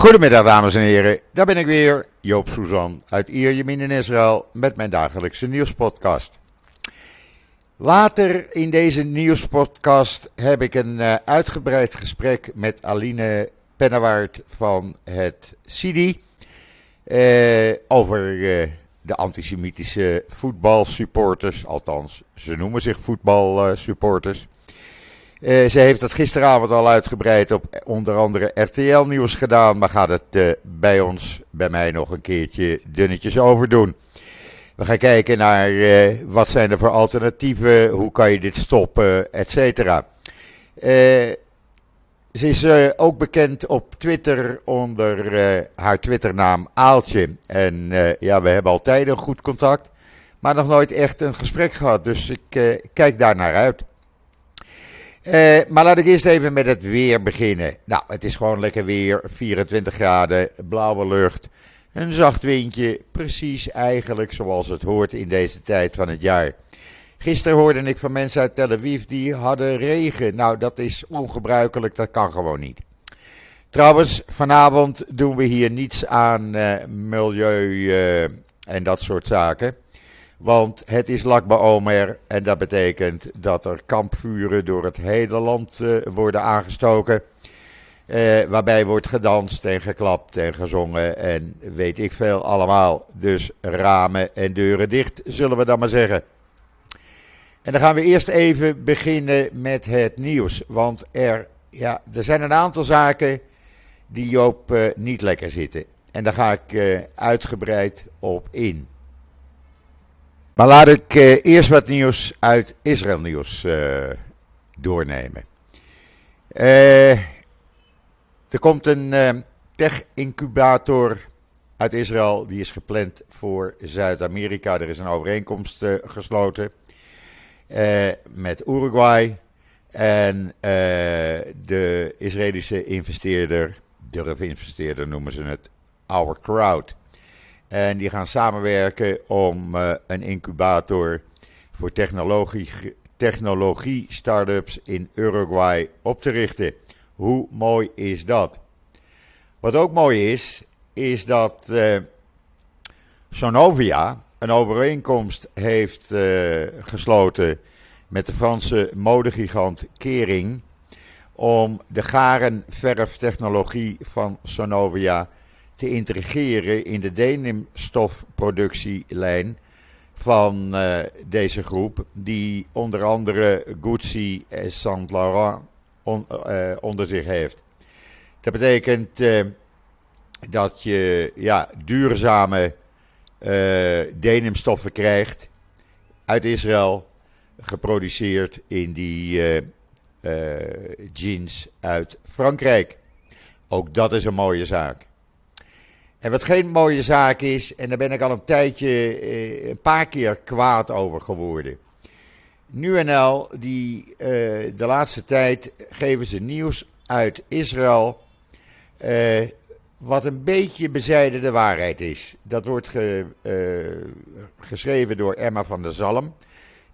Goedemiddag dames en heren, daar ben ik weer, Joop Suzan uit Ierjemien in Israël met mijn dagelijkse nieuwspodcast. Later in deze nieuwspodcast heb ik een uh, uitgebreid gesprek met Aline Pennewaard van het CIDI uh, over uh, de antisemitische voetbalsupporters, althans ze noemen zich voetbalsupporters. Uh, ze heeft dat gisteravond al uitgebreid op onder andere RTL Nieuws gedaan, maar gaat het uh, bij ons, bij mij nog een keertje dunnetjes over doen. We gaan kijken naar uh, wat zijn er voor alternatieven, hoe kan je dit stoppen, et cetera. ze is ook bekend op Twitter onder haar Twitternaam Aaltje. En ja, we hebben altijd een goed contact, maar nog nooit echt een gesprek gehad. Dus ik kijk daar naar uit. Uh, maar laat ik eerst even met het weer beginnen. Nou, het is gewoon lekker weer. 24 graden, blauwe lucht. Een zacht windje. Precies eigenlijk zoals het hoort in deze tijd van het jaar. Gisteren hoorde ik van mensen uit Tel Aviv die hadden regen. Nou, dat is ongebruikelijk. Dat kan gewoon niet. Trouwens, vanavond doen we hier niets aan uh, milieu uh, en dat soort zaken. Want het is Lakba Omer en dat betekent dat er kampvuren door het hele land uh, worden aangestoken. Uh, waarbij wordt gedanst en geklapt en gezongen en weet ik veel allemaal. Dus ramen en deuren dicht, zullen we dan maar zeggen. En dan gaan we eerst even beginnen met het nieuws. Want er, ja, er zijn een aantal zaken die Joop uh, niet lekker zitten. En daar ga ik uitgebreid op in. Maar laat ik uh, eerst wat nieuws uit Israël nieuws uh, doornemen. Uh, er komt een tech-incubator uit Israël. Die is gepland voor Zuid-Amerika. Er is een overeenkomst gesloten met Uruguay. En de Israëlische investeerder, durf-investeerder noemen ze het, Our Crowd. En die gaan samenwerken om uh, een incubator voor technologie, technologie start-ups in Uruguay op te richten. Hoe mooi is dat? Wat ook mooi is, is dat uh, Sonovia een overeenkomst heeft uh, gesloten met de Franse modegigant Kering om de garenverftechnologie van Sonovia te integreren in de denimstofproductielijn van uh, deze groep, die onder andere Gucci en Saint Laurent uh, onder zich heeft. Dat betekent uh, dat je ja, duurzame denimstoffen krijgt uit Israël, geproduceerd in die jeans uit Frankrijk. Ook dat is een mooie zaak. En wat geen mooie zaak is, en daar ben ik al een tijdje, eh, een paar keer kwaad over geworden. NuNL, die eh, de laatste tijd geven ze nieuws uit Israël, eh, wat een beetje bezijden de waarheid is. Dat wordt ge, uh, geschreven door Emma van der Zalm.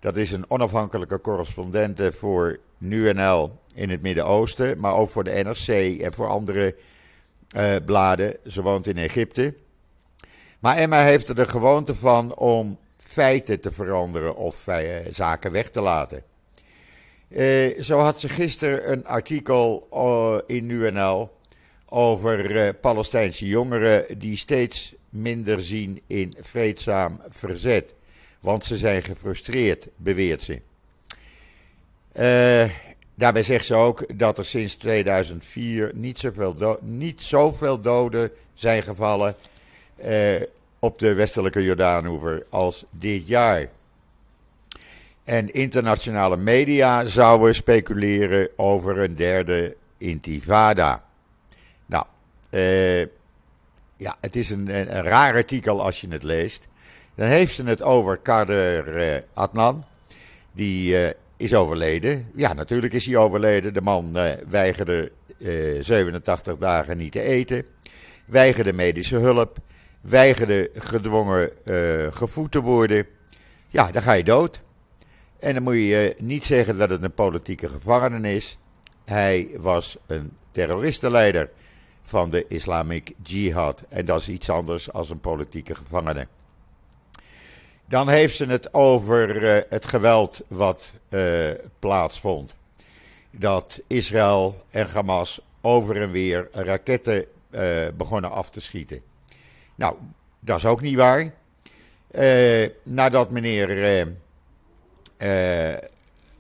Dat is een onafhankelijke correspondente voor NuNL in het Midden-Oosten, maar ook voor de NRC en voor andere bladen. Ze woont in Egypte. Maar Emma heeft er de gewoonte van om feiten te veranderen of uh, zaken weg te laten. Uh, zo had ze gisteren een artikel in UNL over Palestijnse jongeren die steeds minder zien in vreedzaam verzet. Want ze zijn gefrustreerd, beweert ze. Daarbij zegt ze ook dat er sinds 2004 niet zoveel, niet zoveel doden zijn gevallen eh, op de westelijke Jordaanoever als dit jaar. En internationale media zouden speculeren over een derde intifada. Nou, eh, ja, het is een, raar artikel als je het leest. Dan heeft ze het over Kader eh, die eh, is overleden. Ja, natuurlijk is hij overleden. De man uh, weigerde uh, eh, 87 dagen niet te eten, weigerde medische hulp, weigerde gedwongen uh, gevoed te worden. Ja, dan ga je dood. En dan moet je niet zeggen dat het een politieke gevangene is. Hij was een terroristenleider van de Islamic Jihad. En dat is iets anders als een politieke gevangene. Dan heeft ze het over uh, het geweld wat uh, plaatsvond. Dat Israël en Hamas over en weer raketten uh, begonnen af te schieten. Nou, dat is ook niet waar. nadat meneer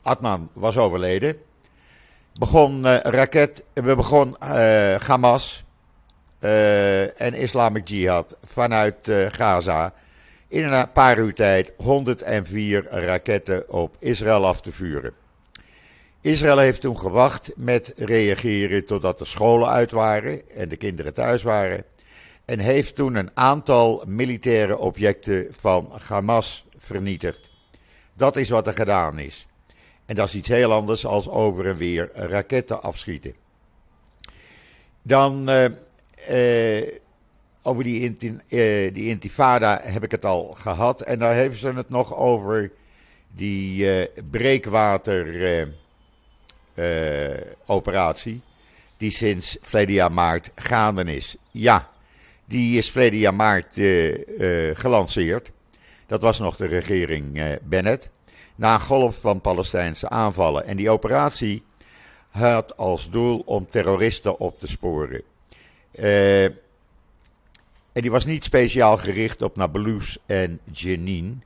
Atman was overleden, begon raket, we begon Hamas en Islamic Jihad vanuit Gaza in een paar uur tijd 104 raketten op Israël af te vuren. Israël heeft toen gewacht met reageren totdat de scholen uit waren en de kinderen thuis waren. En heeft toen een aantal militaire objecten van Hamas vernietigd. Dat is wat er gedaan is. En dat is iets heel anders als over en weer raketten afschieten. Dan uh, uh, over die, uh, die intifada heb ik het al gehad. En daar hebben ze het nog over die uh, breekwateroperatie. Uh, die sinds jaar maart gaande is. Ja, die is verleden jaar maart gelanceerd. Dat was nog de regering Bennett. Na een golf van Palestijnse aanvallen. En die operatie had als doel om terroristen op te sporen. Uh, en die was niet speciaal gericht op Nablus en Jenin,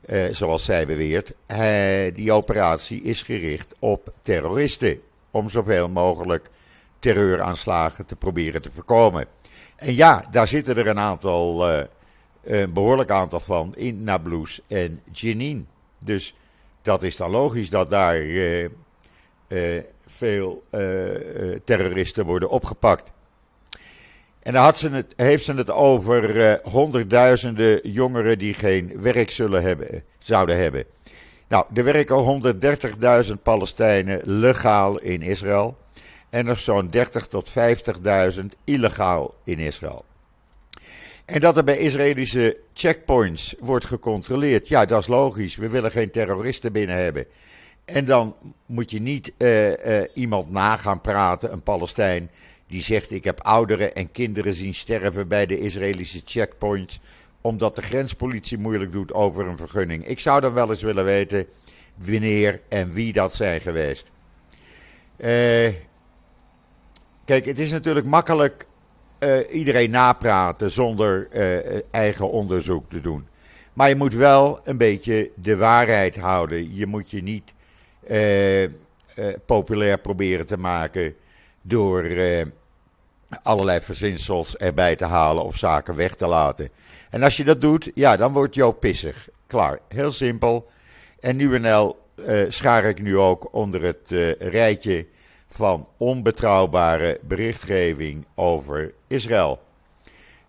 eh, zoals zij beweert. Eh, die operatie is gericht op terroristen. Om zoveel mogelijk terreuraanslagen te proberen te voorkomen. En ja, daar zitten er een aantal, eh, een behoorlijk aantal van in Nablus en Jenin. Dus dat is dan logisch dat daar eh, eh, veel eh, terroristen worden opgepakt. En dan had ze het, heeft ze het over uh, honderdduizenden jongeren die geen werk zullen hebben, zouden hebben. Nou, er werken 130.000 Palestijnen legaal in Israël. En nog zo'n 30 tot 50.000 illegaal in Israël. En dat er bij Israëlische checkpoints wordt gecontroleerd. Ja, dat is logisch. We willen geen terroristen binnen hebben. En dan moet je niet uh, iemand na gaan praten, een Palestijn, die zegt: Ik heb ouderen en kinderen zien sterven bij de Israëlische checkpoints. omdat de grenspolitie moeilijk doet over een vergunning. Ik zou dan wel eens willen weten wanneer en wie dat zijn geweest. Uh, kijk, het is natuurlijk makkelijk uh, iedereen napraten zonder uh, eigen onderzoek te doen. Maar je moet wel een beetje de waarheid houden. Je moet je niet populair proberen te maken door allerlei verzinsels erbij te halen of zaken weg te laten. En als je dat doet, ja, dan wordt Joop pissig. Klaar, heel simpel. En NL uh, eh, schaar ik nu ook onder het uh, rijtje van onbetrouwbare berichtgeving over Israël.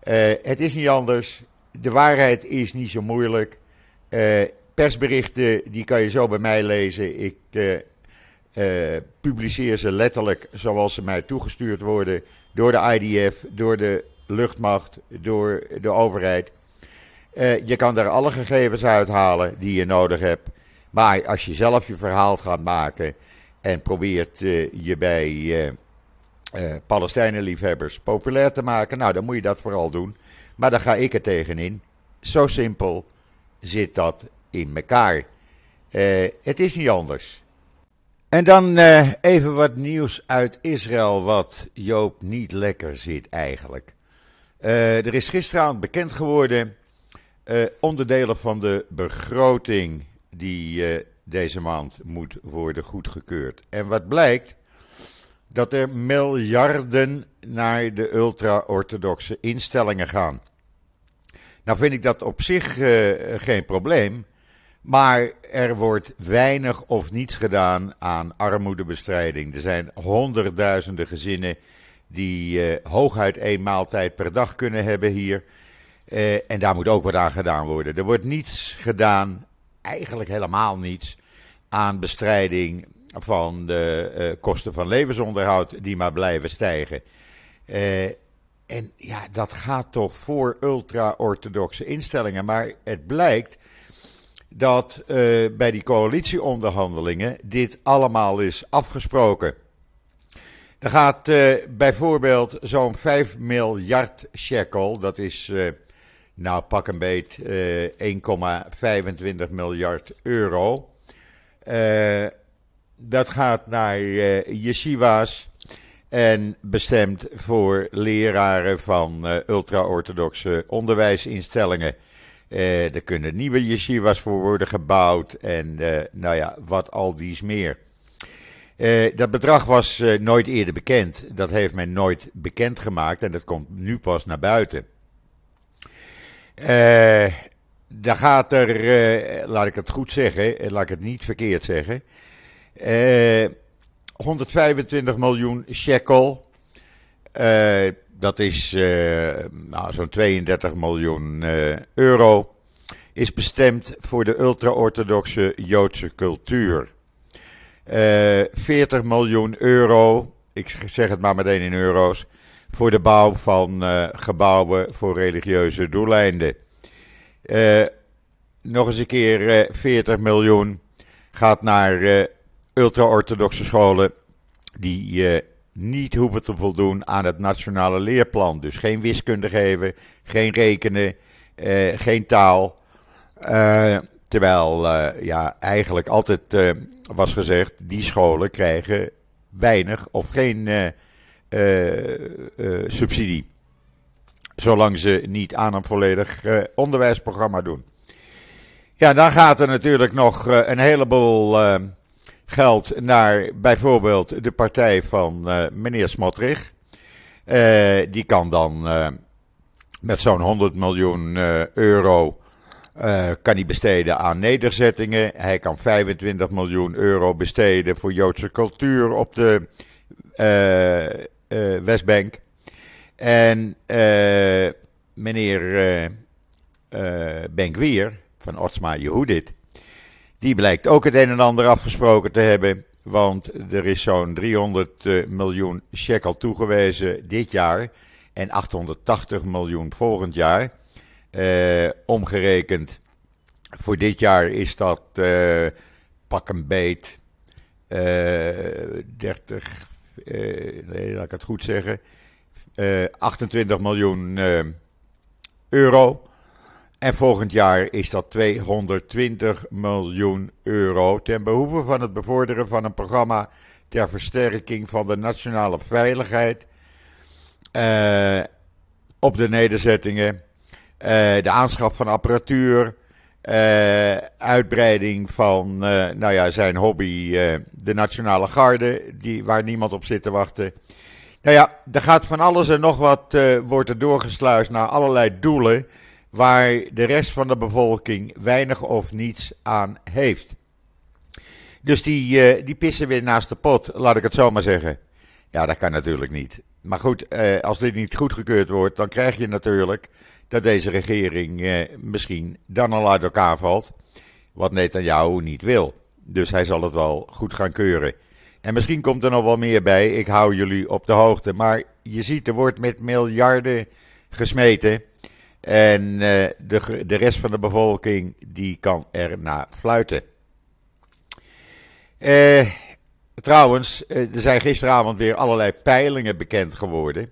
Uh, het is niet anders. De waarheid is niet zo moeilijk. persberichten, die kan je zo bij mij lezen. Ik publiceer ze letterlijk zoals ze mij toegestuurd worden door de IDF, door de luchtmacht, door de overheid. Uh, je kan daar alle gegevens uithalen die je nodig hebt. Maar als je zelf je verhaal gaat maken en probeert uh, je bij uh, Palestijnenliefhebbers populair te maken, nou dan moet je dat vooral doen. Maar dan ga ik er tegenin. Zo simpel zit dat in elkaar. het is niet anders. En dan uh, even wat nieuws uit Israël, wat Joop niet lekker zit eigenlijk. Uh, er is gisteravond bekend geworden uh, onderdelen van de begroting die deze maand moet worden goedgekeurd. En wat blijkt? Dat er miljarden naar de ultra-orthodoxe instellingen gaan. Nou vind ik dat op zich geen probleem. Maar er wordt weinig of niets gedaan aan armoedebestrijding. Er zijn honderdduizenden gezinnen die uh, hooguit één maaltijd per dag kunnen hebben hier. Uh, en daar moet ook wat aan gedaan worden. Er wordt niets gedaan, eigenlijk helemaal niets, aan bestrijding van de uh, kosten van levensonderhoud die maar blijven stijgen. en ja, dat gaat toch voor ultra-orthodoxe instellingen. Maar het blijkt dat uh, bij die coalitieonderhandelingen dit allemaal is afgesproken. Er gaat uh, bijvoorbeeld zo'n 5 miljard shekel, dat is uh, nou pak een beet uh, 1,25 miljard euro. dat gaat naar yeshiva's en bestemd voor leraren van ultra-orthodoxe onderwijsinstellingen. Er kunnen nieuwe yeshiva's voor worden gebouwd en nou ja, wat al dies meer. Uh, dat bedrag was nooit eerder bekend. Dat heeft men nooit bekendgemaakt en dat komt nu pas naar buiten. Daar gaat er, laat ik het goed zeggen, laat ik het niet verkeerd zeggen, 125 miljoen shekel. Dat is nou, zo'n 32 miljoen euro. Is bestemd voor de ultra-orthodoxe Joodse cultuur. 40 eh, miljoen euro, ik zeg het maar meteen in euro's, voor de bouw van gebouwen voor religieuze doeleinden. Nog eens een keer 40 miljoen gaat naar ultra-orthodoxe scholen die niet hoeven te voldoen aan het nationale leerplan. Dus geen wiskunde geven, geen rekenen, geen taal. terwijl ja, eigenlijk altijd was gezegd, die scholen krijgen weinig of geen subsidie. Zolang ze niet aan een volledig onderwijsprogramma doen. Ja, dan gaat er natuurlijk nog een heleboel geld naar bijvoorbeeld de partij van meneer Smotrich. die kan dan met zo'n 100 miljoen euro kan hij besteden aan nederzettingen. Hij kan 25 miljoen euro besteden voor Joodse cultuur op de Westbank. En meneer Benkwier van Otsma Yehudit, die blijkt ook het een en ander afgesproken te hebben. Want er is zo'n 300 miljoen shekel toegewezen dit jaar en 880 miljoen volgend jaar. Uh, omgerekend voor dit jaar is dat uh, pak een beet uh, 30, nee, laat ik het goed zeggen, 28 eh, miljoen euro. En volgend jaar is dat 220 miljoen euro ten behoeve van het bevorderen van een programma ter versterking van de nationale veiligheid op de nederzettingen eh, de aanschaf van apparatuur, uh, uitbreiding van nou ja, zijn hobby, de Nationale Garde, die, waar niemand op zit te wachten. Nou ja, er gaat van alles en nog wat er doorgesluist naar allerlei doelen waar de rest van de bevolking weinig of niets aan heeft. Dus die, die pissen weer naast de pot, laat ik het zo maar zeggen. Ja, dat kan natuurlijk niet. Maar goed, als dit niet goedgekeurd wordt, dan krijg je natuurlijk dat deze regering eh, misschien dan al uit elkaar valt. Wat Netanyahu niet wil. Dus hij zal het wel goed gaan keuren. En misschien komt er nog wel meer bij. Ik hou jullie op de hoogte. Maar je ziet, er wordt met miljarden gesmeten. En eh, de, de rest van de bevolking die kan erna fluiten. Eh, trouwens, eh, er zijn gisteravond weer allerlei peilingen bekend geworden.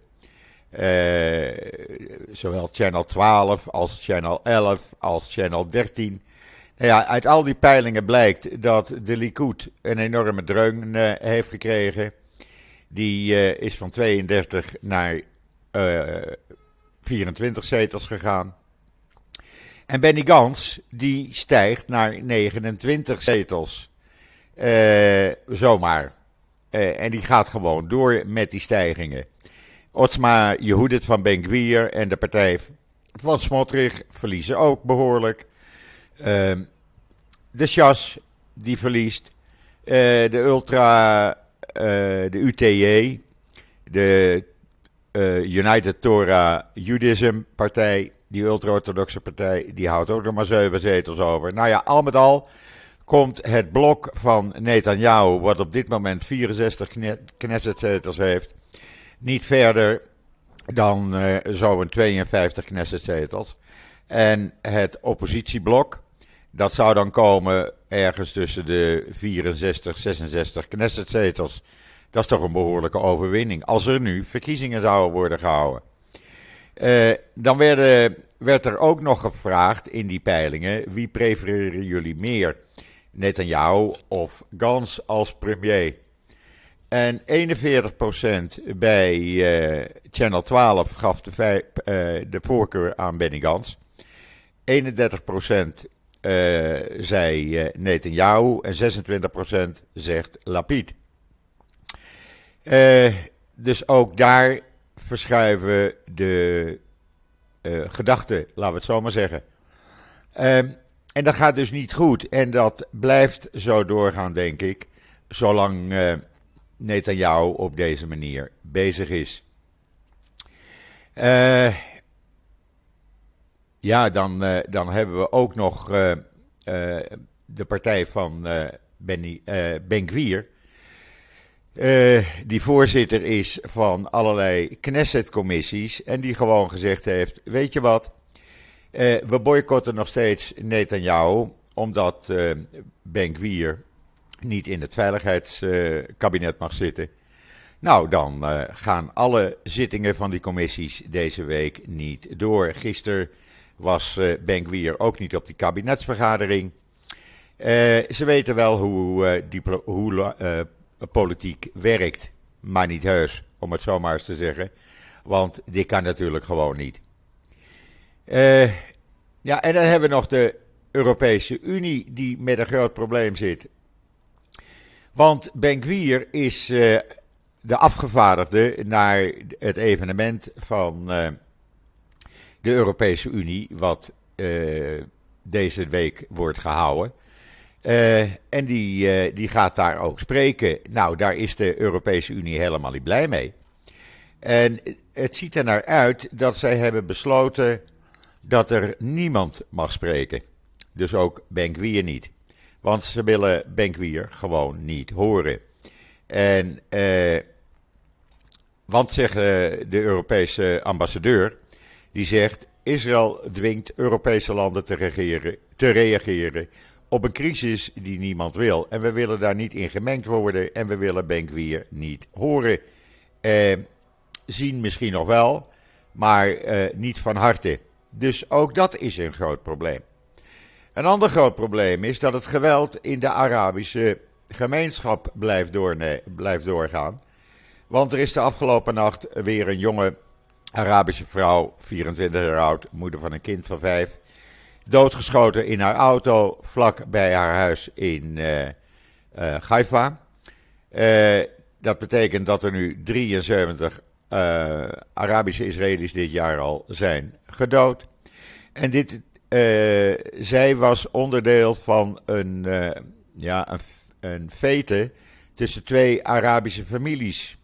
Zowel Channel 12 als Channel 11 als Channel 13. Nou ja, uit al die peilingen blijkt dat de Likud een enorme dreun heeft gekregen. Die is van 32 naar 24 zetels gegaan. En Benny Gans, die stijgt naar 29 zetels. zomaar. en die gaat gewoon door met die stijgingen. Otsma Jehudit van Benkwier en de partij van Smotrich verliezen ook behoorlijk. Uh, de Chas, die verliest. Uh, de Ultra, de UTJ, de uh, United Torah Judaism partij, die ultra-orthodoxe partij, die houdt ook nog maar zeven zetels over. Nou ja, al met al komt het blok van Netanyahu, wat op dit moment 64 Knesset-zetels heeft, niet verder dan uh, zo'n 52 Knessetzetels. En het oppositieblok, dat zou dan komen ergens tussen de 64, 66 Knessetzetels. Dat is toch een behoorlijke overwinning. Als er nu verkiezingen zouden worden gehouden. Uh, dan werd er ook nog gevraagd in die peilingen: wie prefereren jullie meer? Netanyahu of Gans als premier? En 41% bij uh, Channel 12 gaf de, uh, de voorkeur aan Benny Gans. 31% zei Netanyahu en 26% zegt Lapid. Dus ook daar verschuiven de uh, gedachten, laten we het zo maar zeggen. Um, en dat gaat dus niet goed. En dat blijft zo doorgaan, denk ik, zolang uh, Netanyahu op deze manier bezig is. Ja, dan, dan hebben we ook nog de partij van Benny, Ben Gwier. Uh, die voorzitter is van allerlei Knesset-commissies. En die gewoon gezegd heeft: Weet je wat? Uh, we boycotten nog steeds Netanyahu. Omdat uh, Ben Gwier niet in het veiligheidskabinet mag zitten. Nou, dan gaan alle zittingen van die commissies deze week niet door. Gisteren was Ben Gwier ook niet op die kabinetsvergadering. ze weten wel hoe, die, hoe politiek werkt, maar niet heus, om het zo maar eens te zeggen. Want dit kan natuurlijk gewoon niet. Uh, ja, en dan hebben we nog de Europese Unie die met een groot probleem zit. Want Benkwier is uh, de afgevaardigde naar het evenement van de Europese Unie, wat deze week wordt gehouden. Uh, en die, uh, die gaat daar ook spreken. Nou, daar is de Europese Unie helemaal niet blij mee. En het ziet er naar uit dat zij hebben besloten dat er niemand mag spreken. Dus ook Benkwier niet. Want ze willen Benkwier gewoon niet horen. En, uh, want zegt de Europese ambassadeur, die zegt: Israël dwingt Europese landen te, regeren, te reageren op een crisis die niemand wil. En we willen daar niet in gemengd worden en we willen Benkwier niet horen. Eh, zien misschien nog wel, maar eh, niet van harte. Dus ook dat is een groot probleem. Een ander groot probleem is dat het geweld in de Arabische gemeenschap blijft, blijft doorgaan. Want er is de afgelopen nacht weer een jonge Arabische vrouw, 24 jaar oud, moeder van een kind van 5, doodgeschoten in haar auto vlak bij haar huis in uh, Haifa. Uh, dat betekent dat er nu 73 Arabische Israëli's dit jaar al zijn gedood. En dit, zij was onderdeel van een, ja, een, een fete tussen twee Arabische families.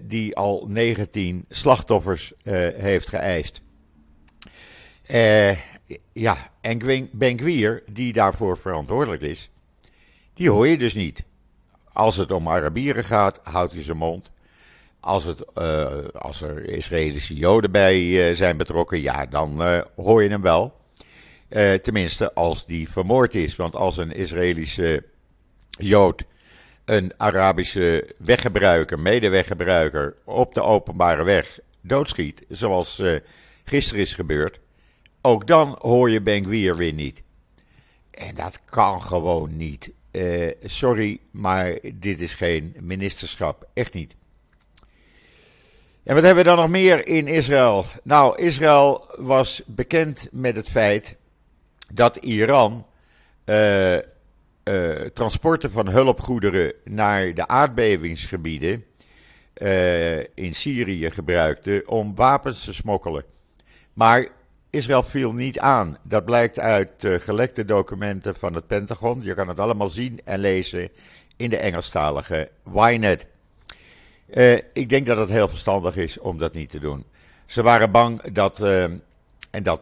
die al 19 slachtoffers heeft geëist. Uh, ja, en Benkwier, die daarvoor verantwoordelijk is, die hoor je dus niet. Als het om Arabieren gaat, houdt hij zijn mond. Als, het, uh, als er Israëlische Joden bij uh, zijn betrokken, ja, dan uh, hoor je hem wel. tenminste, als die vermoord is. Want als een Israëlische Jood een Arabische weggebruiker, medeweggebruiker, op de openbare weg doodschiet, zoals gisteren is gebeurd, ook dan hoor je Benkwier weer niet. En dat kan gewoon niet. Uh, sorry, maar dit is geen ministerschap. Echt niet. En wat hebben we dan nog meer in Israël? Nou, Israël was bekend met het feit dat Iran uh, uh, transporten van hulpgoederen naar de aardbevingsgebieden in Syrië gebruikte om wapens te smokkelen. Maar Israël viel niet aan. Dat blijkt uit uh, gelekte documenten van het Pentagon. Je kan het allemaal zien en lezen in de Engelstalige Ynet. Uh, ik denk dat het heel verstandig is om dat niet te doen. Ze waren bang dat, uh, en dat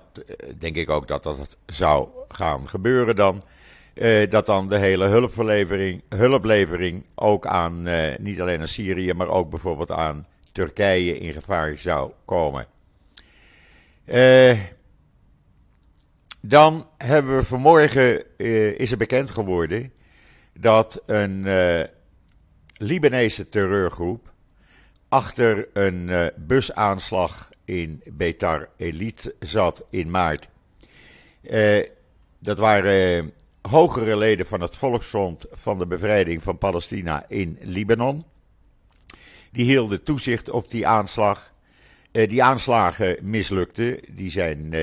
denk ik ook dat dat zou gaan gebeuren dan, dat dan de hele hulplevering, hulplevering ook aan, niet alleen aan Syrië, maar ook bijvoorbeeld aan Turkije in gevaar zou komen. Uh, dan hebben we vanmorgen, uh, is er bekend geworden dat een, uh, Libanese terreurgroep achter een uh, busaanslag in Betar Elite zat in maart. Dat waren hogere leden van het Volksfront van de Bevrijding van Palestina in Libanon. Die hielden toezicht op die aanslag. Die aanslagen mislukten. Die zijn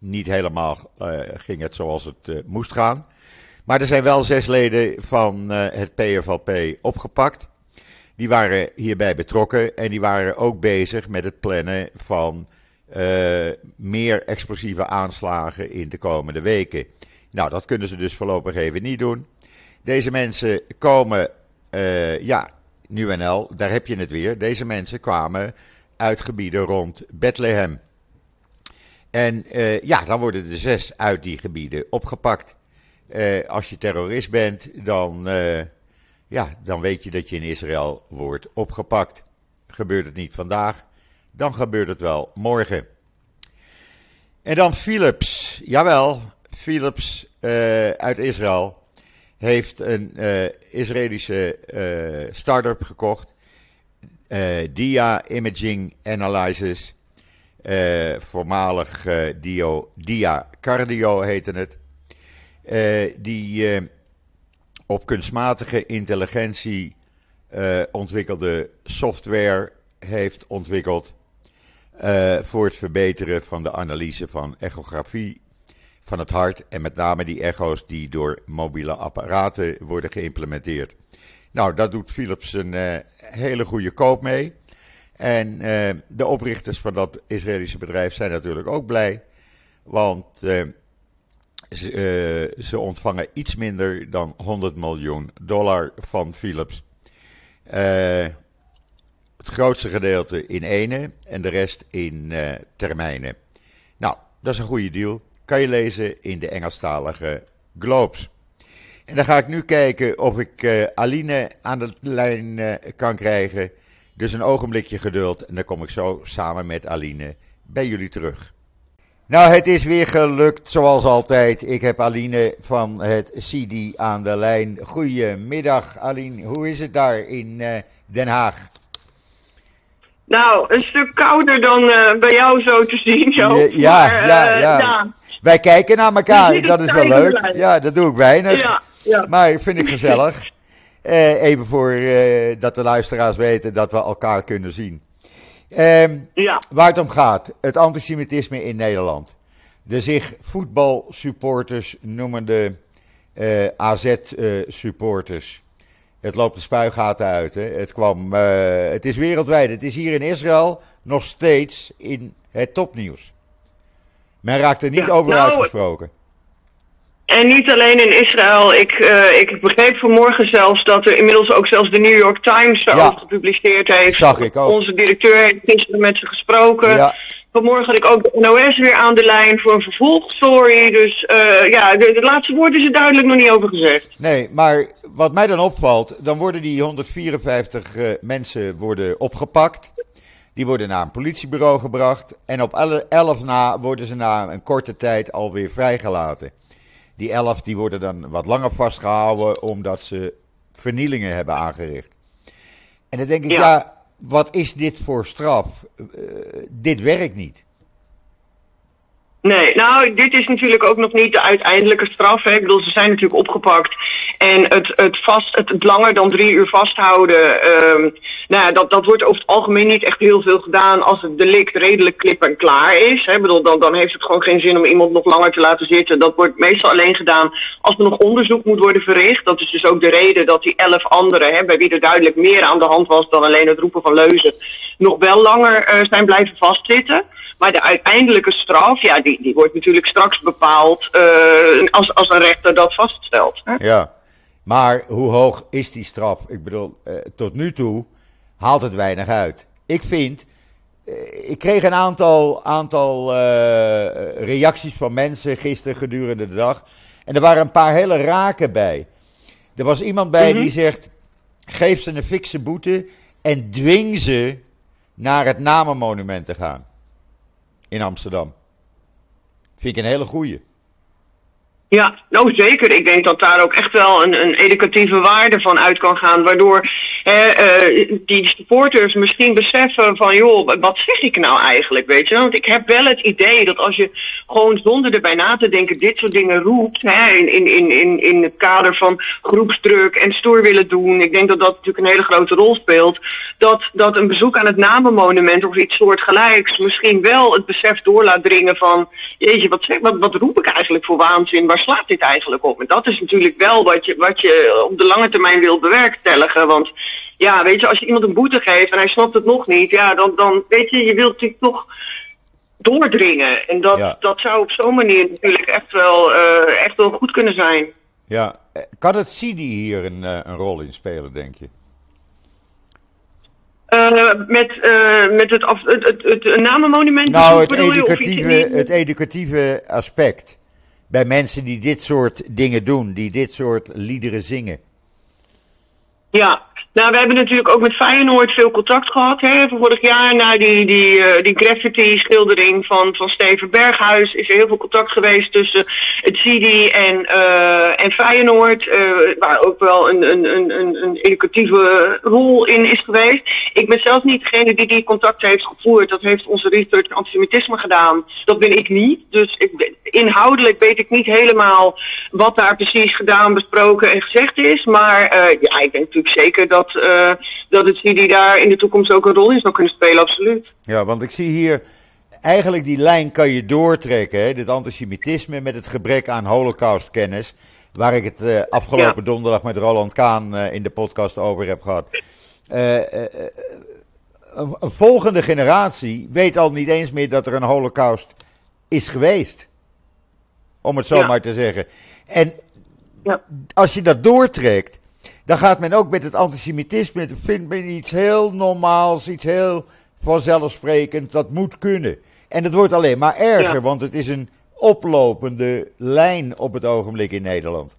niet helemaal, ging het zoals het moest gaan. Maar er zijn wel zes leden van het PFLP opgepakt. Die waren hierbij betrokken en die waren ook bezig met het plannen van meer explosieve aanslagen in de komende weken. Nou, dat kunnen ze dus voorlopig even niet doen. Deze mensen komen, ja, nu en al, daar heb je het weer. Deze mensen kwamen uit gebieden rond Bethlehem. En uh, ja, dan worden er zes uit die gebieden opgepakt. als je terrorist bent, dan ja, dan weet je dat je in Israël wordt opgepakt. Gebeurt het niet vandaag, dan gebeurt het wel morgen. En dan Philips. Jawel, Philips uit Israël heeft een Israëlische start-up gekocht. Dia Imaging Analysis. Voormalig Dio, Dia Cardio heette het. die op kunstmatige intelligentie uh, ontwikkelde software heeft ontwikkeld uh, voor het verbeteren van de analyse van echografie van het hart en met name die echo's die door mobiele apparaten worden geïmplementeerd. Nou, daar doet Philips een uh, hele goede koop mee. En de oprichters van dat Israëlische bedrijf zijn natuurlijk ook blij, want ze, uh, ze, ontvangen iets minder dan 100 miljoen dollar van Philips. Het grootste gedeelte in ene en de rest in termijnen. Nou, dat is een goede deal. Kan je lezen in de Engelstalige Globes. En dan ga ik nu kijken of ik Aline aan de lijn kan krijgen. Dus een ogenblikje geduld en dan kom ik zo samen met Aline bij jullie terug. Nou, het is weer gelukt, zoals altijd. Ik heb Aline van het CD aan de lijn. Goedemiddag, Aline. Hoe is het daar in uh, Den Haag? Nou, een stuk kouder dan uh, bij jou zo te zien. Zo. Ja, ja, ja, ja, ja, Wij kijken naar elkaar, dat is wel leuk. Ja, dat doe ik weinig. Ja, ja. Maar vind ik gezellig. even voor dat de luisteraars weten dat we elkaar kunnen zien. Um, ja. Waar het om gaat, het antisemitisme in Nederland. De zich voetbalsupporters noemende uh, eh, AZ-supporters. Eh, het loopt de spuigaten uit. Hè. Het, kwam, het is wereldwijd. Het is hier in Israël nog steeds in het topnieuws. Men raakt er niet ja, over nou, uitgesproken. En niet alleen in Israël. Ik, uh, ik begreep vanmorgen zelfs dat er inmiddels ook zelfs de New York Times daarover ja, gepubliceerd heeft. Zag ik ook. Onze directeur heeft gisteren met ze gesproken. Ja. Vanmorgen had ik ook de NOS weer aan de lijn voor een vervolgstory. Dus uh, ja, de, de, laatste woord is er duidelijk nog niet over gezegd. Nee, maar wat mij dan opvalt, dan worden die 154 uh, eh, mensen worden opgepakt. Die worden naar een politiebureau gebracht. En op 11 na worden ze na een korte tijd alweer vrijgelaten. Die elf die worden dan wat langer vastgehouden omdat ze vernielingen hebben aangericht. En dan denk ik, ja, wat is dit voor straf? Uh, dit werkt niet. Nee, nou, dit is natuurlijk ook nog niet de uiteindelijke straf. Hè. Ik bedoel, ze zijn natuurlijk opgepakt. En het, het, vast, het, langer dan drie uur vasthouden, um, nou ja, dat, dat wordt over het algemeen niet echt heel veel gedaan als het delict redelijk klip en klaar is. Hè. Ik bedoel, dan, dan heeft het gewoon geen zin om iemand nog langer te laten zitten. Dat wordt meestal alleen gedaan als er nog onderzoek moet worden verricht. Dat is dus ook de reden dat die elf anderen, hè, bij wie er duidelijk meer aan de hand was dan alleen het roepen van leuzen, nog wel langer uh, zijn blijven vastzitten. Maar de uiteindelijke straf, ja, die, die wordt natuurlijk straks bepaald uh, als, als een rechter dat vaststelt. Hè? Ja, maar hoe hoog is die straf? Ik bedoel, uh, tot nu toe haalt het weinig uit. Ik vind, uh, ik kreeg een aantal, aantal reacties van mensen gisteren gedurende de dag. En er waren een paar hele raken bij. Er was iemand bij mm -hmm. die zegt, geef ze een fikse boete en dwing ze naar het namenmonument te gaan in Amsterdam. Vind ik een hele goeie. Ja, nou zeker. Ik denk dat daar ook echt wel een, een educatieve waarde van uit kan gaan. Waardoor hè, uh, die supporters misschien beseffen van joh, wat zeg ik nou eigenlijk? Weet je? Want ik heb wel het idee dat als je gewoon zonder erbij na te denken dit soort dingen roept. Hè, in, in, in, in, in het kader van groepsdruk en stoer willen doen. Ik denk dat dat natuurlijk een hele grote rol speelt. Dat, dat een bezoek aan het namenmonument of iets soortgelijks misschien wel het besef door laat dringen van jeetje, wat, zeg, wat, wat roep ik eigenlijk voor waanzin? Slaat dit eigenlijk op? En dat is natuurlijk wel wat je, wat je op de lange termijn wil bewerkstelligen. Want ja, weet je, als je iemand een boete geeft en hij snapt het nog niet, ja, dan, dan weet je, je wilt natuurlijk toch doordringen. En dat, Ja. dat zou op zo'n manier natuurlijk echt wel, eh, echt wel goed kunnen zijn. Ja, eh, kan het CIDI hier een, eh, een rol in spelen, denk je? Met, met het, af, het, het, het, namenmonument Nou, het educatieve, het educatieve aspect. Bij mensen die dit soort dingen doen, die dit soort liederen zingen. Ja, nou we hebben natuurlijk ook met Feyenoord veel contact gehad. Hè. Vorig jaar na die, die, eh, die graffiti schildering van, van Steven Berghuis is er heel veel contact geweest tussen het CIDI en, eh, en Feyenoord. eh, waar ook wel een, een, een, een, educatieve rol in is geweest. Ik ben zelf niet degene die die contact heeft gevoerd. Dat heeft onze research antisemitisme gedaan. Dat ben ik niet. Dus ik, inhoudelijk weet ik niet helemaal wat daar precies gedaan, besproken en gezegd is. Maar ja, ik denk natuurlijk zeker dat, eh, dat het daar in de toekomst ook een rol in zou kunnen spelen, absoluut. Ja, want ik zie hier, eigenlijk die lijn kan je doortrekken, hè, dit antisemitisme met het gebrek aan holocaustkennis, waar ik het eh, afgelopen donderdag met Roland Kaan eh, in de podcast over heb gehad. Eh, eh, eh, een, een volgende generatie weet al niet eens meer dat er een holocaust is geweest. Om het zo Ja. maar te zeggen. En Ja. als je dat doortrekt, dan gaat men ook met het antisemitisme, dat vindt men iets heel normaals, iets heel vanzelfsprekend, dat moet kunnen. En het wordt alleen maar erger, Ja. want het is een oplopende lijn op het ogenblik in Nederland.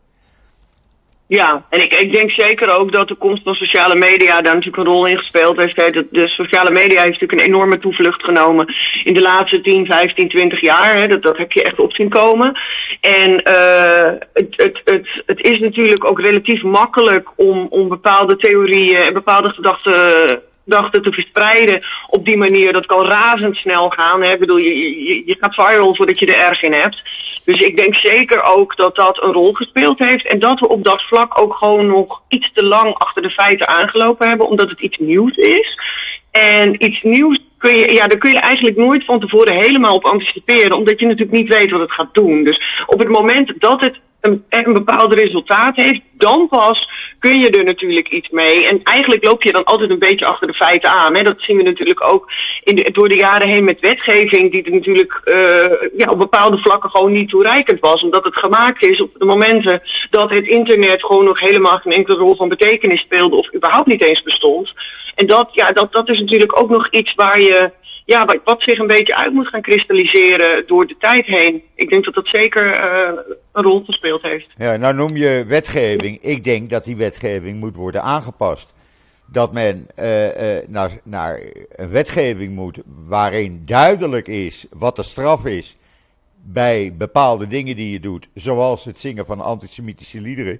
Ja, en ik, ik denk zeker ook dat de komst van sociale media daar natuurlijk een rol in gespeeld heeft. De, sociale media heeft natuurlijk een enorme toevlucht genomen in de laatste 10, 15, 20 jaar. Hè. Dat, dat heb je echt op zien komen. En eh, het, het, het, het is natuurlijk ook relatief makkelijk om, om bepaalde theorieën en bepaalde gedachten gedachten te verspreiden op die manier. Dat kan razendsnel gaan. Hè. Ik bedoel, je, je, je gaat viral voordat je er erg in hebt. Dus ik denk zeker ook dat dat een rol gespeeld heeft. En dat we op dat vlak ook gewoon nog iets te lang achter de feiten aangelopen hebben. Omdat het iets nieuws is. En iets nieuws kun je, ja, daar kun je eigenlijk nooit van tevoren helemaal op anticiperen. Omdat je natuurlijk niet weet wat het gaat doen. Dus op het moment dat het een, een bepaald resultaat heeft, dan pas kun je er natuurlijk iets mee. En eigenlijk loop je dan altijd een beetje achter de feiten aan. Hè. Dat zien we natuurlijk ook in de, door de jaren heen met wetgeving, die er natuurlijk uh, ja, op bepaalde vlakken gewoon niet toereikend was. Omdat het gemaakt is op de momenten dat het internet gewoon nog helemaal geen enkele rol van betekenis speelde of überhaupt niet eens bestond. En dat, ja, dat, dat is natuurlijk ook nog iets waar je ja, wat, wat zich een beetje uit moet gaan kristalliseren door de tijd heen. Ik denk dat dat zeker uh, een rol gespeeld heeft. Ja, nou noem je wetgeving. Ik denk dat die wetgeving moet worden aangepast. Dat men uh, uh, naar, naar een wetgeving moet waarin duidelijk is wat de straf is bij bepaalde dingen die je doet, zoals het zingen van antisemitische liederen.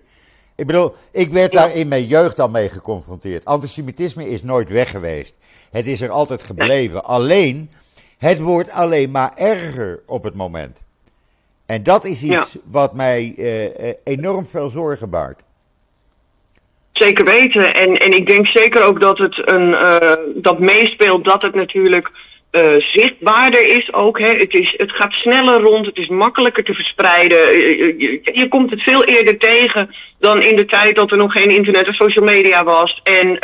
Ik bedoel, ik werd daar in mijn jeugd al mee geconfronteerd. Antisemitisme is nooit weg geweest. Het is er altijd gebleven. Alleen, het wordt alleen maar erger op het moment. En dat is iets ja. wat mij uh, enorm veel zorgen baart. Zeker weten. En, en ik denk zeker ook dat het een, uh, dat meespeelt dat het natuurlijk uh, zichtbaarder is ook. Hè. Het, is, het gaat sneller rond, het is makkelijker te verspreiden. Je, je, je, komt het veel eerder tegen dan in de tijd dat er nog geen internet of social media was. En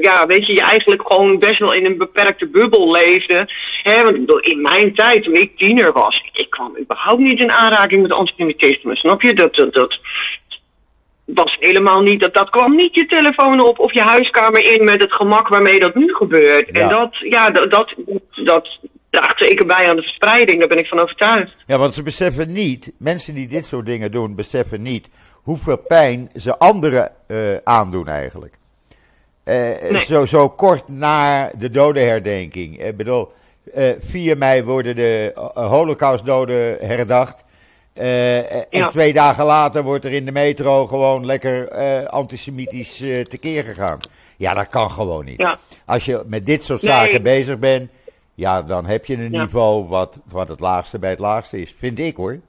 ja, weet je, je eigenlijk gewoon best wel in een beperkte bubbel leefde. Hè. Want in mijn tijd, toen ik tiener was, ik kwam überhaupt niet in aanraking met antisemitisme. Snap je? Dat, dat was helemaal niet, dat, dat kwam niet je telefoon op of je huiskamer in met het gemak waarmee dat nu gebeurt. Ja. En dat, ja, dat, dat, dat draagt zeker bij aan de verspreiding, daar ben ik van overtuigd. Ja, want ze beseffen niet, mensen die dit soort dingen doen, beseffen niet hoeveel pijn ze anderen uh, aandoen eigenlijk. Uh, nee. zo, zo kort na de dodenherdenking. Ik bedoel, uh, 4 mei worden de Holocaustdoden herdacht. Eh, en Ja. twee dagen later wordt er in de metro gewoon lekker eh, antisemitisch eh, tekeer gegaan. Ja, dat kan gewoon niet. Ja. Als je met dit soort Nee. zaken bezig bent, ja, dan heb je een Ja. niveau wat, wat het laagste bij het laagste is. Vind ik hoor.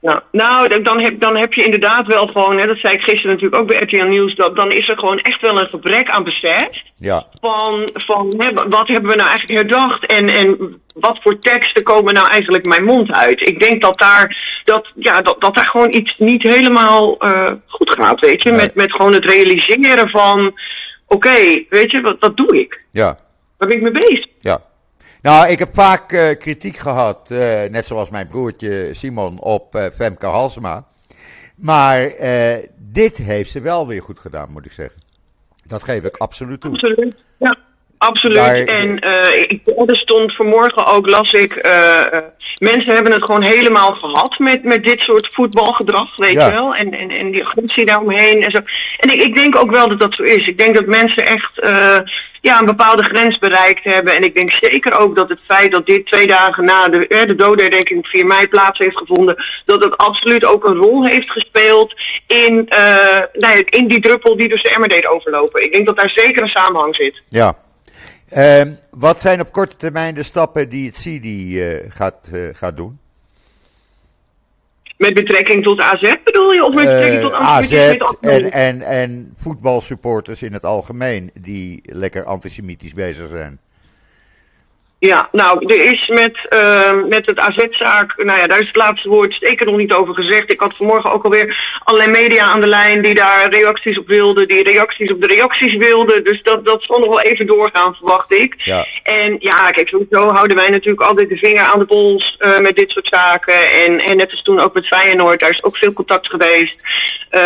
Ja. Nou, dan- heb, dan heb je inderdaad wel gewoon, hè, dat zei ik gisteren natuurlijk ook bij RTL Nieuws, dat, dan is er gewoon echt wel een gebrek aan besef. Ja, van, van hè, wat hebben we nou eigenlijk herdacht en, en wat voor teksten komen nou eigenlijk mijn mond uit. Ik denk dat daar, dat, ja, dat, dat daar gewoon iets niet helemaal eh, goed gaat, weet je. Nee. Met, met gewoon het realiseren van, oké, weet je, wat, dat doe ik. ja, Waar ben ik mee bezig? ja. Nou, ik heb vaak eh, kritiek gehad, eh, net zoals mijn broertje Simon, op eh, Femke Halsema. Maar dit heeft ze wel weer goed gedaan, moet ik zeggen. Dat geef ik absoluut toe. Absoluut. Ja, absoluut. Daar- en eh, ik, er stond vanmorgen ook, las ik, eh, eh, mensen hebben het gewoon helemaal gehad met, met dit soort voetbalgedrag, weet Ja. je wel. En, en, en die agressie daaromheen en zo. En ik, ik denk ook wel dat dat zo is. Ik denk dat mensen echt ja, een bepaalde grens bereikt hebben. En ik denk zeker ook dat het feit dat dit twee dagen na de, eh, de dodenherdenking op 4 mei plaats heeft gevonden, dat het absoluut ook een rol heeft gespeeld in, eh, nou ja, in die druppel die dus de emmer deed overlopen. Ik denk dat daar zeker een samenhang zit. Ja. Ehm, wat zijn op korte termijn de stappen die het CIDI eh, gaat, eh, gaat doen? Met betrekking tot AZ bedoel je? Of met betrekking tot Eh, AZ antisemitisme het en, en, en voetbalsupporters in het algemeen die lekker antisemitisch bezig zijn. Ja, nou, er is met, eh, met het AZ-zaak, nou ja, daar is het laatste woord zeker nog niet over gezegd. Ik had vanmorgen ook alweer allerlei media aan de lijn die daar reacties op wilden, die reacties op de reacties wilden. Dus dat, dat zal nog wel even doorgaan, verwacht ik. Ja. En ja, kijk, sowieso houden wij natuurlijk altijd de vinger aan de pols eh, met dit soort zaken. En, en net als toen ook met Feyenoord, daar is ook veel contact geweest. Eh,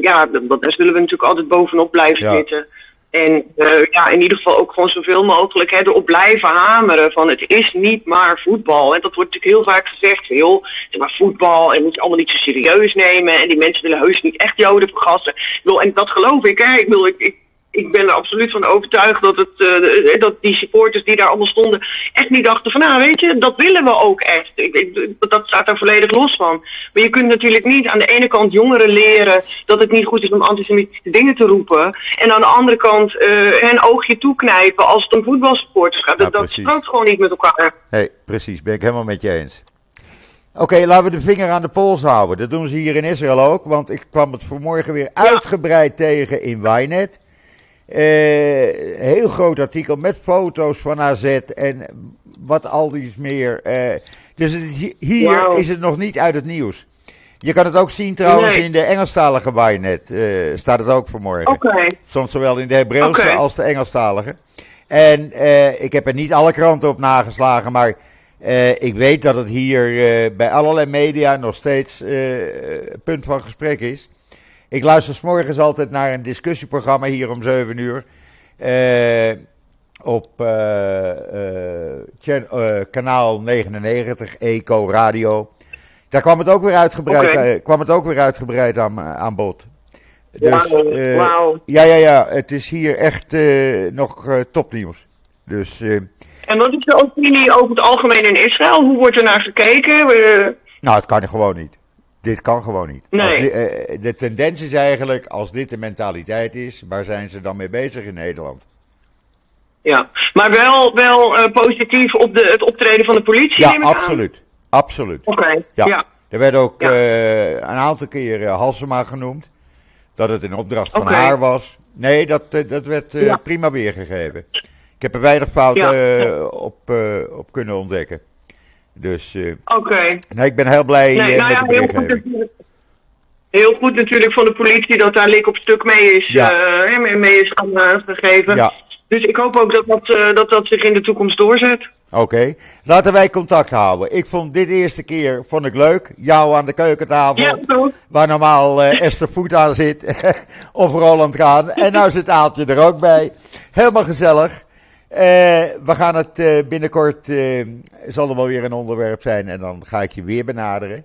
ja, daar zullen we natuurlijk altijd bovenop blijven Ja. zitten. En eh, ja, in ieder geval ook gewoon zoveel mogelijk hè, erop blijven hameren van het is niet maar voetbal. En dat wordt natuurlijk heel vaak gezegd, van, joh, het is maar voetbal en moet je allemaal niet zo serieus nemen. En die mensen willen heus niet echt joden vergassen. Ik en dat geloof ik, hè. Ik, bedoel, ik, ik, ik ben er absoluut van overtuigd dat, het, eh, dat die supporters die daar allemaal stonden echt niet dachten van, nou weet je, dat willen we ook echt. Ik, ik, dat staat daar volledig los van. Maar je kunt natuurlijk niet aan de ene kant jongeren leren dat het niet goed is om antisemitische dingen te roepen. En aan de andere kant eh hen oogje toeknijpen als het om voetbalsupporters gaat. Dat, dat strookt gewoon niet met elkaar. Nee, precies, ben ik helemaal met je eens. Oké, laten we de vinger aan de pols houden. Dat doen ze hier in Israël ook, want ik kwam het vanmorgen weer uitgebreid tegen in Wynet. Eh, heel groot artikel met foto's van AZ en wat al die meer. eh, dus het is hier is het nog niet uit het nieuws. Je kan het ook zien trouwens Nee. in de Engelstalige Wynet. eh staat het ook vanmorgen. Oké. Soms zowel in de Hebreeuwse als de Engelstalige. En ik heb er niet alle kranten op nageslagen, maar ik weet dat het hier bij allerlei media nog steeds punt van gesprek is. Ik luister 's morgens altijd naar een discussieprogramma hier om 7 uur. eh, op eh, eh, kanaal 99, Eco Radio. Daar kwam het ook weer uitgebreid, kwam het ook weer uitgebreid aan, aan bod. Dus, ja, ja, ja. Het is hier echt nog topnieuws. Dus En wat is de opinie over het algemeen in Israël? Hoe wordt er naar gekeken? Nou, het kan gewoon niet. Dit kan gewoon niet. Nee. Als di- eh, de tendens is eigenlijk, als dit de mentaliteit is, waar zijn ze dan mee bezig in Nederland? ja, maar wel, wel eh, positief op de, het optreden van de politie. Ja, neem ik aan. absoluut. Absoluut. Oké, Ja. ja. Er werd ook Ja. eh, een aantal keer eh, Halsema genoemd. Dat het in opdracht van haar was. Nee, dat, dat werd Ja. prima weergegeven. Ik heb er weinig fouten op, op kunnen ontdekken. Dus eh, Oké. nee, ik ben heel blij Nee, eh, nou met ja, de heel goed, berichtgeving. natuurlijk, heel goed natuurlijk van de politie dat daar lik op stuk mee is, Ja. eh, mee- mee is gaan, gegeven. Ja. Dus ik hoop ook dat dat, dat dat zich in de toekomst doorzet. Oké, laten wij contact houden. Ik vond dit eerste keer vond ik leuk. Jou aan de keukentafel. Ja. Waar normaal Esther Voet aan zit. of Roland Kaan. En nou zit Aaltje er ook bij. Helemaal gezellig. Eh, we gaan het eh, binnenkort. eh, zal er wel weer een onderwerp zijn. En dan ga ik je weer benaderen.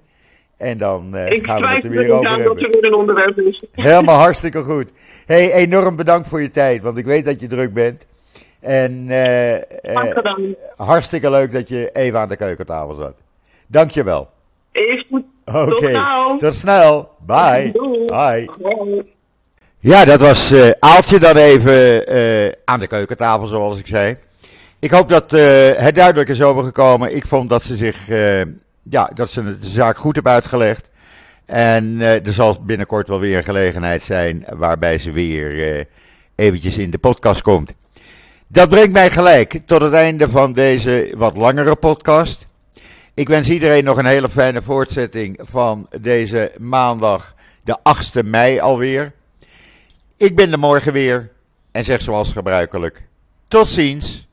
En dan Ik gaan we het er er weer over aan dat hebben. er weer een onderwerp is. Helemaal hartstikke goed. Hey, enorm bedankt voor je tijd. Want ik weet dat je druk bent. En hartstikke leuk dat je even aan de keukentafel zat. Dankjewel. Is goed. Oké, Tot snel. Bye. Doei. Bye. Hoi. Ja, dat was eh Aaltje dan even eh, aan de keukentafel, zoals ik zei. Ik hoop dat eh, het duidelijk is overgekomen. Ik vond dat ze zich, ja, dat ze de zaak goed hebben uitgelegd. En er zal binnenkort wel weer een gelegenheid zijn waarbij ze weer eventjes in de podcast komt. Dat brengt mij gelijk tot het einde van deze wat langere podcast. Ik wens iedereen nog een hele fijne voortzetting van deze maandag, de 8e mei alweer. Ik ben er morgen weer en zeg zoals gebruikelijk: tot ziens,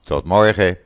tot morgen.